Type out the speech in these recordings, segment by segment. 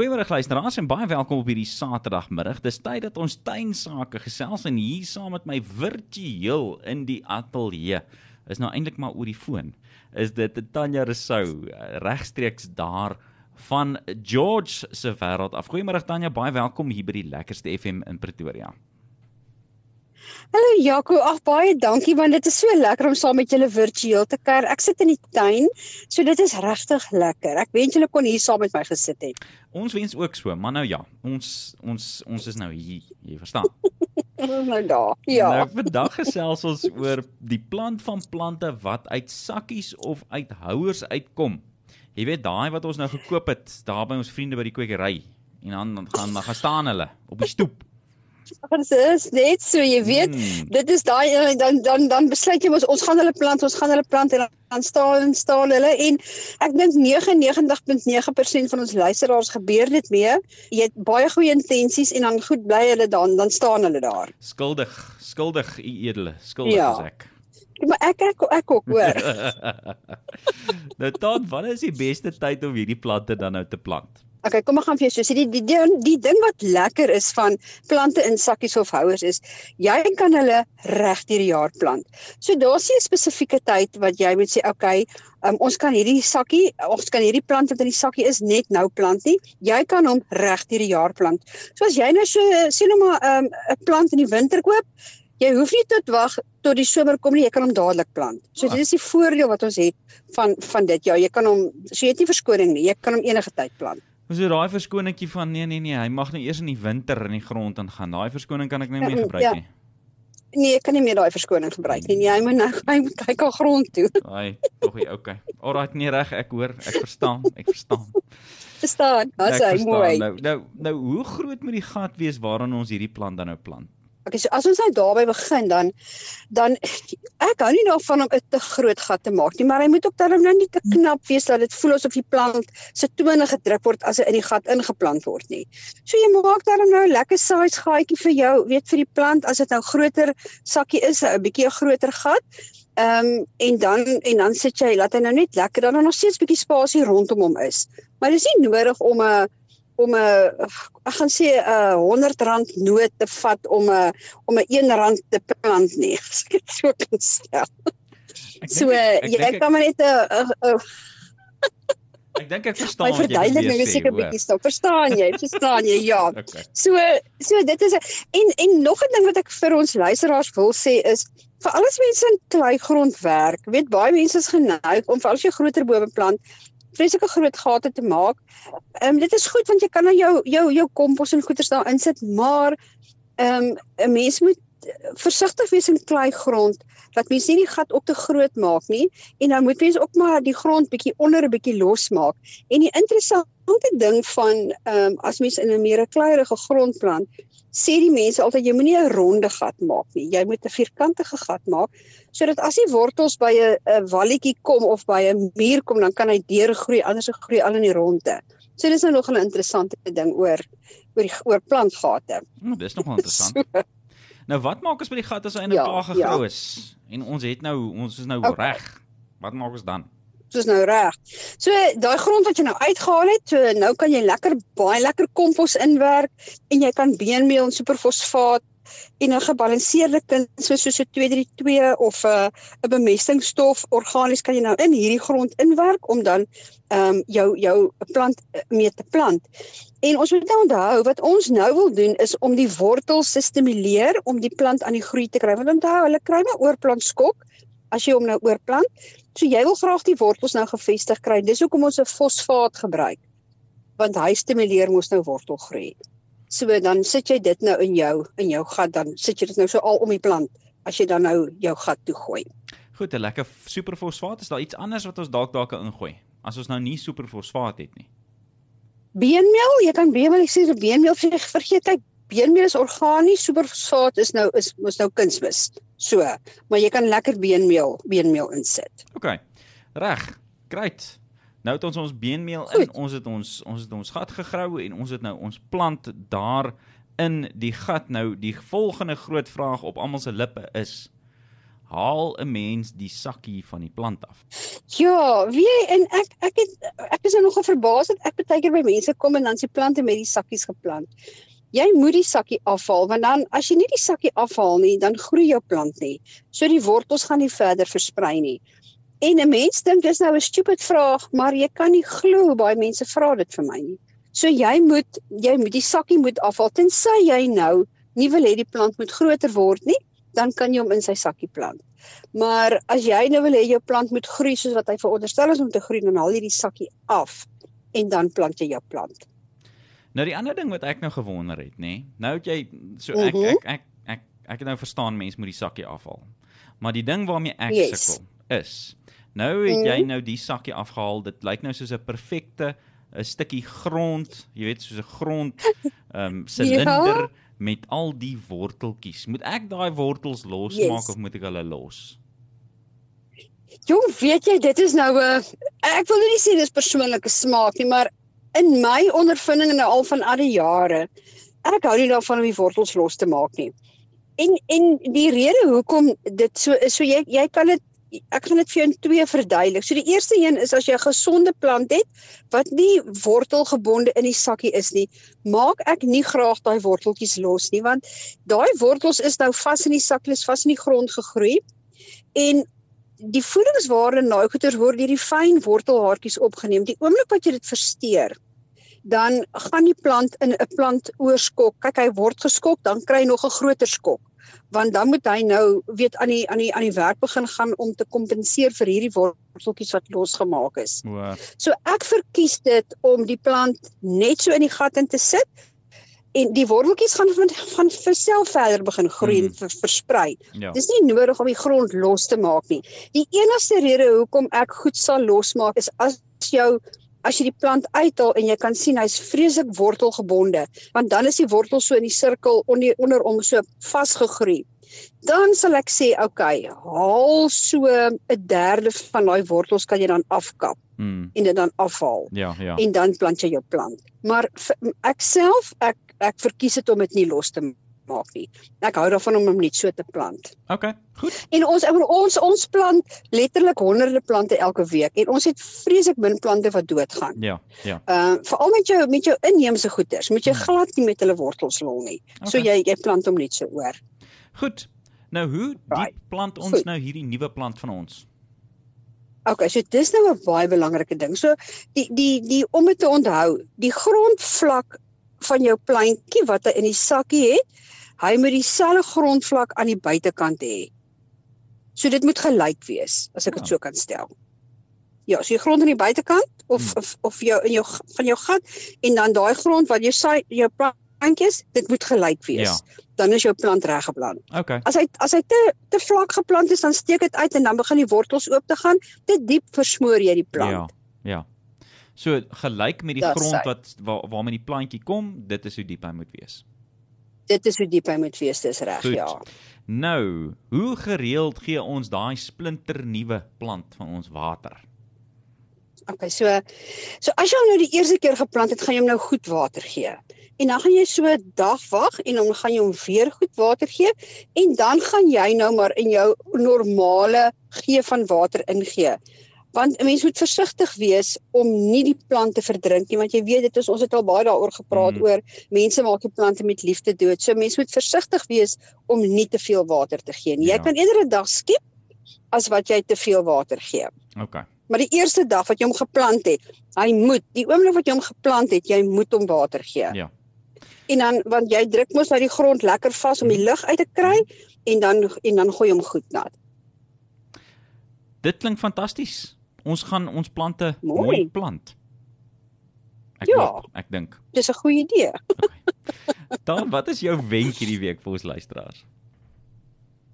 Goeiemôre luisteraars en baie welkom op hierdie Saterdagmiddag. Dis tyd dat ons tuinsake gesels en hier saam met my virtueel in die ateljee is nou eintlik maar oor die foon. Is dit Tanya Resou regstreeks daar van George se wêreld af. Goeiemôre Tanya, baie welkom hier by die lekkerste FM in Pretoria. Hallo Jaco, ag baie dankie want dit is so lekker om saam met julle virtueel te kuier. Ek sit in die tuin, so dit is regtig lekker. Ek wens julle kon hier saam met my gesit het. Ons wens ook so, maar nou ja, ons ons ons is nou hier, jy verstaan. nou daar. Ja. Nou vandag gesels ons oor die plant van plante wat uit sakkies of uit houers uitkom. Jy weet daai wat ons nou gekoop het daar by ons vriende by die kwekery en dan gaan dan gaan staan hulle op die stoep. Ons is net so, jy weet, hmm. dit is daai eh, dan dan dan besluit jy ons ons gaan hulle plant, ons gaan hulle plant en dan staan en staan hulle en ek dink 99.9% van ons luisteraars gebeur dit mee. Jy het baie goeie intensies en dan goed bly hulle dan dan staan hulle daar. Skuldig, skuldig u edele, skuldig ja. is ek. Maar ek ek ek ook hoor. nou dan, wanneer is die beste tyd om hierdie plante dan nou te plant? Okay, kom ek gaan vir jou so sê die, die die die ding wat lekker is van plante in sakkies of houers is jy kan hulle reg deur die jaar plant. So daar's nie 'n spesifieke tyd wat jy moet sê okay, um, ons kan hierdie sakkie, ons kan hierdie plant wat in die sakkie is net nou plant nie. Jy kan hom reg deur die jaar plant. So as jy nou so sê nou maar 'n um, plant in die winter koop, jy hoef nie tot wag tot die somer kom nie, jy kan hom dadelik plant. So dit is die voordeel wat ons het van van dit. Ja, jy kan hom so jy het nie verskoning nie. Jy kan hom enige tyd plant. Ons het daai verskoningkie van nee nee nee, hy mag nou eers in die winter in die grond ingaan. Daai verskoning kan ek nie meer ja, gebruik ja. nie. Nee, ek kan nie meer daai verskoning gebruik nie. Jy moet nou hy moet kyk al grond toe. Ai, tog jy okay. Alraai, nee reg, ek hoor, ek verstaan, ek verstaan. Verstaan. Dis hy mooi. Nou, nou nou hoe groot moet die gat wees waarin ons hierdie plant dan nou plant? Okay, so as ons nou daarby begin dan dan ek hou nie daarvan om 'n te groot gat te maak nie, maar hy moet ook darm nou nie te knap wees dat dit voel asof die plant se tone gedruk word as hy in die gat ingeplant word nie. So jy maak darm nou 'n lekker size gaatjie vir jou, weet vir die plant as dit nou groter sakkie is, 'n bietjie 'n groter gat. Ehm um, en dan en dan sit jy laat hy nou net lekker dan nog steeds bietjie spasie rondom hom is. Maar dis nie nodig om 'n om 'n ek gaan sê 'n 100 rand noot te vat om 'n om 'n 1 rand te plant nie. Ek het so kan stel. So jy kan maar net 'n Ek dink ek verstaan jy. My verduideliking is seker bietjie stil. Verstaan jy? Verstaan jy? Ja. Okay. So so dit is 'n en en nog 'n ding wat ek vir ons luisteraars wil sê is vir alles mense in kleigrond werk, weet baie mense is geneig om vir al sy groter bome plant vreeslike groot gate te maak. Ehm um, dit is goed want jy kan nou jou jou jou kompos en goeders daar insit, maar ehm um, 'n mens moet versigtig wees in klei grond dat mens nie die gat op te groot maak nie en dan moet mens ook maar die grond bietjie onder 'n bietjie losmaak. En die interessante ding van ehm um, as mens in 'n meer kleierige grond plant, sê die mense altyd jy moenie 'n ronde gat maak nie. Jy moet 'n vierkantige gat maak sodat as die wortels by 'n 'n walletjie kom of by 'n muur kom, dan kan hy deurgroei, anders se groei al in die ronde. So dis nou nog 'n interessante ding oor oor die oor plantgate. Hmm, dis nog interessant. so. Nou wat maak ons met die gat as hy nou ja, klaar gegrou ja. is en ons het nou ons is nou okay. reg. Wat maak ons dan? soos nou reg. So daai grond wat jy nou uitgehaal het, so nou kan jy lekker baie lekker kompos inwerk en jy kan beenmeel en superfosfaat en 'n gebalanseerde kunsmis soos so 232 of 'n uh, 'n bemestingsstof organies kan jy nou in hierdie grond inwerk om dan ehm um, jou jou plant mee te plant. En ons moet nou onthou wat ons nou wil doen is om die wortels te stimuleer om die plant aan die groei te kry. Want onthou, hulle kry 'n oorplantskok as jy hom nou oorplant. So jy wil graag die wortels nou gefestig kry. Dis hoekom ons 'n fosfaat gebruik. Want hy stimuleer mos nou wortelgroei. So dan sit jy dit nou in jou in jou gat dan sit jy dit nou so al om die plant as jy dan nou jou gat toe gooi. Goed, 'n lekker superfosfaat is daar iets anders wat ons dalk dalk ingooi as ons nou nie superfosfaat het nie. Beenmeel, jy kan beenmeel sê beenmeel vergeet kyk beenmeel is organies, superfosfaat is nou is mos nou kunsmis. So, maar jy kan lekker beenmeel beenmeel insit. OK. Reg. Great. Nou het ons ons beenmeel Goed. in, ons het ons ons het ons gat gegrou en ons het nou ons plant daar in die gat nou die volgende groot vraag op almal se lippe is haal 'n mens die sakkie van die plant af? Ja, wie en ek ek het ek is nou nogal verbaas dat ek baie keer by mense kom en dan se plante met die sakkies geplant. Jy moet die sakkie afhaal want dan as jy nie die sakkie afhaal nie, dan groei jou plant nie. So die wortels gaan nie verder versprei nie. En 'n mens dink dis nou 'n stupid vraag, maar jy kan nie glo hoe baie mense vra dit vir my nie. So jy moet jy moet die sakkie moet afhaal tensy jy nou nie wil hê die plant moet groter word nie, dan kan jy hom in sy sakkie plant. Maar as jy nou wil hê jou plant moet groei soos wat hy veronderstel is om te groei, dan haal jy die sakkie af en dan plant jy jou plant. Nou die ander ding wat ek nou gewonder het, nê. Nee, nou het jy so ek mhm. ek ek ek ek het nou verstaan mense moet die sakkie afhaal. Maar die ding waarmee ek yes. sukkel is nou het jy mhm. nou die sakkie afgehaal. Dit lyk nou soos 'n perfekte 'n stukkie grond, jy weet soos 'n grond ehm um, silinder ja? met al die worteltjies. Moet ek daai wortels losmaak yes. of moet ek hulle los? Jong, weet jy, dit is nou 'n ek wil nie sê dis persoonlike smaak nie, maar in my ondervinding nou al van al die jare, ek hou nie daarvan om die wortels los te maak nie. En en die rede hoekom dit so is, so jy jy kan dit ek gaan dit vir jou in twee verduidelik. So die eerste een is as jy 'n gesonde plant het wat nie wortelgebonde in die sakkie is nie, maak ek nie graag daai worteltjies los nie want daai wortels is nou vas in die sakkie, is vas in die grond gegroei. En die voedingswaarde naai goeters word deur die fyn wortelhaartjies opgeneem. Die oomblik wat jy dit versteur, dan gaan die plant in 'n plant oorskok. Kyk, hy word geskok, dan kry hy nog 'n groter skok want dan moet hy nou weet aan die aan die aan die werk begin gaan om te kompenseer vir hierdie worteltjies wat losgemaak is. Wow. So ek verkies dit om die plant net so in die gat in te sit en die worteltjies gaan van van self verder begin groei mm. en ver, versprei. Ja. Dis nie nodig om die grond los te maak nie. Die enigste rede hoekom ek goed sal losmaak is as jou as jy die plant uithaal en jy kan sien hy's vreeslik wortelgebonde, want dan is die wortel so in die sirkel onder onder hom so vasgegroei. Dan sal ek sê, oké, okay, haal so 'n derde van daai wortels kan jy dan afkap hmm. en dit dan afhaal. Ja, ja. En dan plant jy jou plant. Maar ek self ek ek verkies dit om dit nie los te maak nie. Ek hou daarvan om hom net so te plant. OK, goed. En ons ons ons plant letterlik honderde plante elke week en ons het vreeslik min plante wat doodgaan. Ja, ja. Ehm uh, veral met jou met jou inheemse goeders, moet jy hmm. glad nie met hulle wortels lol nie. Okay. So jy jy plant hom net so oor. Goed. Nou hoe diep plant ons goed. nou hierdie nuwe plant van ons? OK, so dis nou 'n baie belangrike ding. So die die die om dit te onthou, die grondvlak van jou plantjie wat hy in die sakkie het, hy moet dieselfde grondvlak aan die buitekant hê. So dit moet gelyk wees as ek dit ja. so kan stel. Ja, so die grond aan die buitekant of, hmm. of of jou in jou van jou gat en dan daai grond wat jy saai jou plantjies, dit moet gelyk wees. Ja. Dan is jou plant reg geplant. Okay. As hy as hy te te vlak geplant is, dan steek dit uit en dan begin die wortels oop te gaan. Te diep versmoor jy die plant. Ja. Ja. So gelyk met die das grond wat waar waarmee die plantjie kom, dit is hoe diep hy moet wees dit is hoe diep hy moet wees, dis reg, ja. Nou, hoe gereeld gee ons daai splinter nuwe plant van ons water? OK, so so as jy hom nou die eerste keer geplant het, gaan jy hom nou goed water gee. En dan gaan jy so 'n dag wag en dan gaan jy hom weer goed water gee en dan gaan jy nou maar in jou normale gee van water ingee want 'n mens moet versigtig wees om nie die plant te verdrink nie want jy weet dit is ons het al baie daaroor gepraat mm. oor mense maak die plante met liefde dood. So mens moet versigtig wees om nie te veel water te gee nie. Jy ja. kan eerder 'n dag skiep as wat jy te veel water gee. OK. Maar die eerste dag wat jy hom geplant het, hy moet die oomblik wat jy hom geplant het, jy moet hom water gee. Ja. En dan want jy druk mos uit die grond lekker vas om die lug uit te kry en dan en dan gooi hom goed nat. Dit klink fantasties ons gaan ons plante mooi, mooi plant. Ek ja, hoop, ek dink. Dis 'n goeie idee. Okay. Dan wat is jou wenk hierdie week vir ons luisteraars?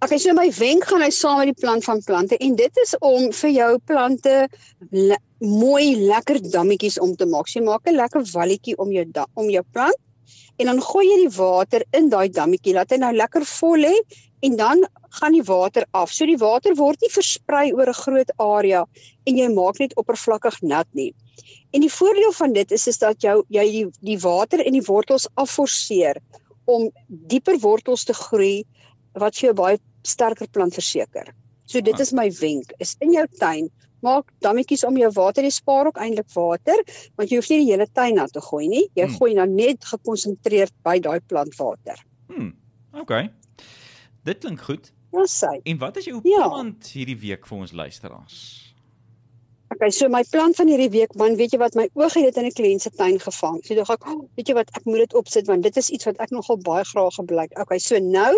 Okay, so my wenk gaan hy saam met die plant van plante en dit is om vir jou plante le mooi lekker dammetjies om te maak. So jy maak 'n lekker walletjie om jou om jou plant en dan gooi jy die water in daai dammetjie laat hy nou lekker vol lê en dan gaan die water af. So die water word nie versprei oor 'n groot area en jy maak net oppervlakkig nat nie. En die voordeel van dit is is dat jou jy die die water in die wortels afforceer om dieper wortels te groei wat vir jou baie sterker plant verseker. So dit is my wenk. Is in jou tuin maak dammetjies om jou water, jy spaar ook eintlik water, want jy hoef nie die hele tuin na te gooi nie. Jy hmm. gooi dan net gekonsentreerd by daai plantwater. Hmm. OK. Dit klink goed. Ja, sy. En wat is jou ja. plant hierdie week vir ons luisteraars? Okay, so my plan van hierdie week, man, weet jy wat my oog het dit in 'n kliënt se tuin gevang. So dink ek, oh, weet jy wat, ek moet dit opsit want dit is iets wat ek nogal baie graag gebruik. Okay, so nou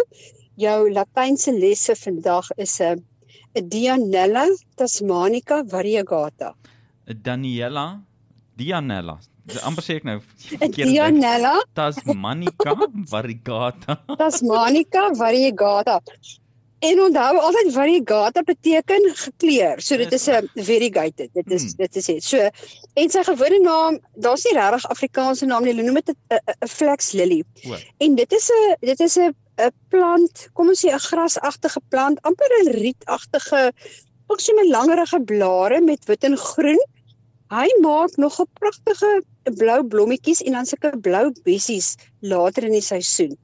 jou latynse lesse vandag is 'n 'n Dianella tasmanica variegata. 'n Daniela Dianella. Amper sê ek nou verkeerd. Dianella tasmanica variegata. tasmanica variegata. En onthou altyd variegata beteken gekleur. So dit is 'n variegated. Dit is hmm. dit is dit. So en sy gewone naam, daar's nie regtig Afrikaanse naam nie. Hulle noem dit 'n flex lily. En dit is 'n dit is 'n 'n plant, kom ons sê 'n grasagtige plant, amper 'n rietagtige, ook so met langerige blare met wit en groen. Hy maak nog 'n pragtige blou blommetjies en dan sulke blou bessies later in die seisoen.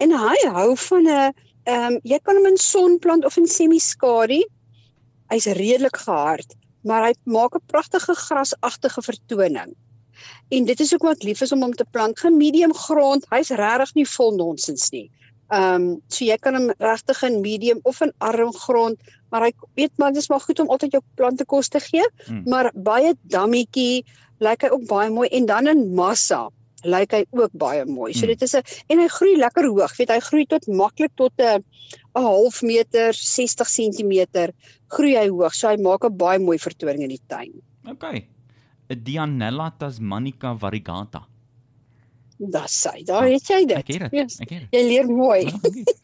En hy hou van 'n Ehm um, jy kan hom in sonplant of in semi-skadu. Hy's redelik gehard, maar hy maak 'n pragtige grasagtige vertoning. En dit is ook wat lief is om hom te plant ge medium grond. Hy's regtig nie vol nonsens nie. Ehm um, so jy kan hom regtig in medium of in arm grond, maar hy weet maar dis maar goed om altyd jou plante kos te gee, hmm. maar baie dammetjie lyk hy ook baie mooi en dan in massa lyk hy ook baie mooi. So hmm. dit is 'n en hy groei lekker hoog. Weet hy groei tot maklik tot 'n 'n half meter, 60 cm groei hy hoog. So hy maak 'n baie mooi vertoning in die tuin. OK. 'n Dianella tasmanica variegata. Das sy. Daar het jy dit. Ek het dit. Yes. Ek het dit. Jy leer mooi.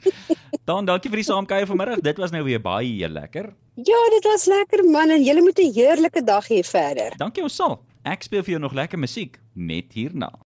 Dan dankie vir die saamkuier vanmiddag. Dit was nou weer baie lekker. Ja, dit was lekker man en jy moet 'n heerlike dag hê verder. Dankie ons sal. Ek speel vir jou nog lekker musiek net hierna.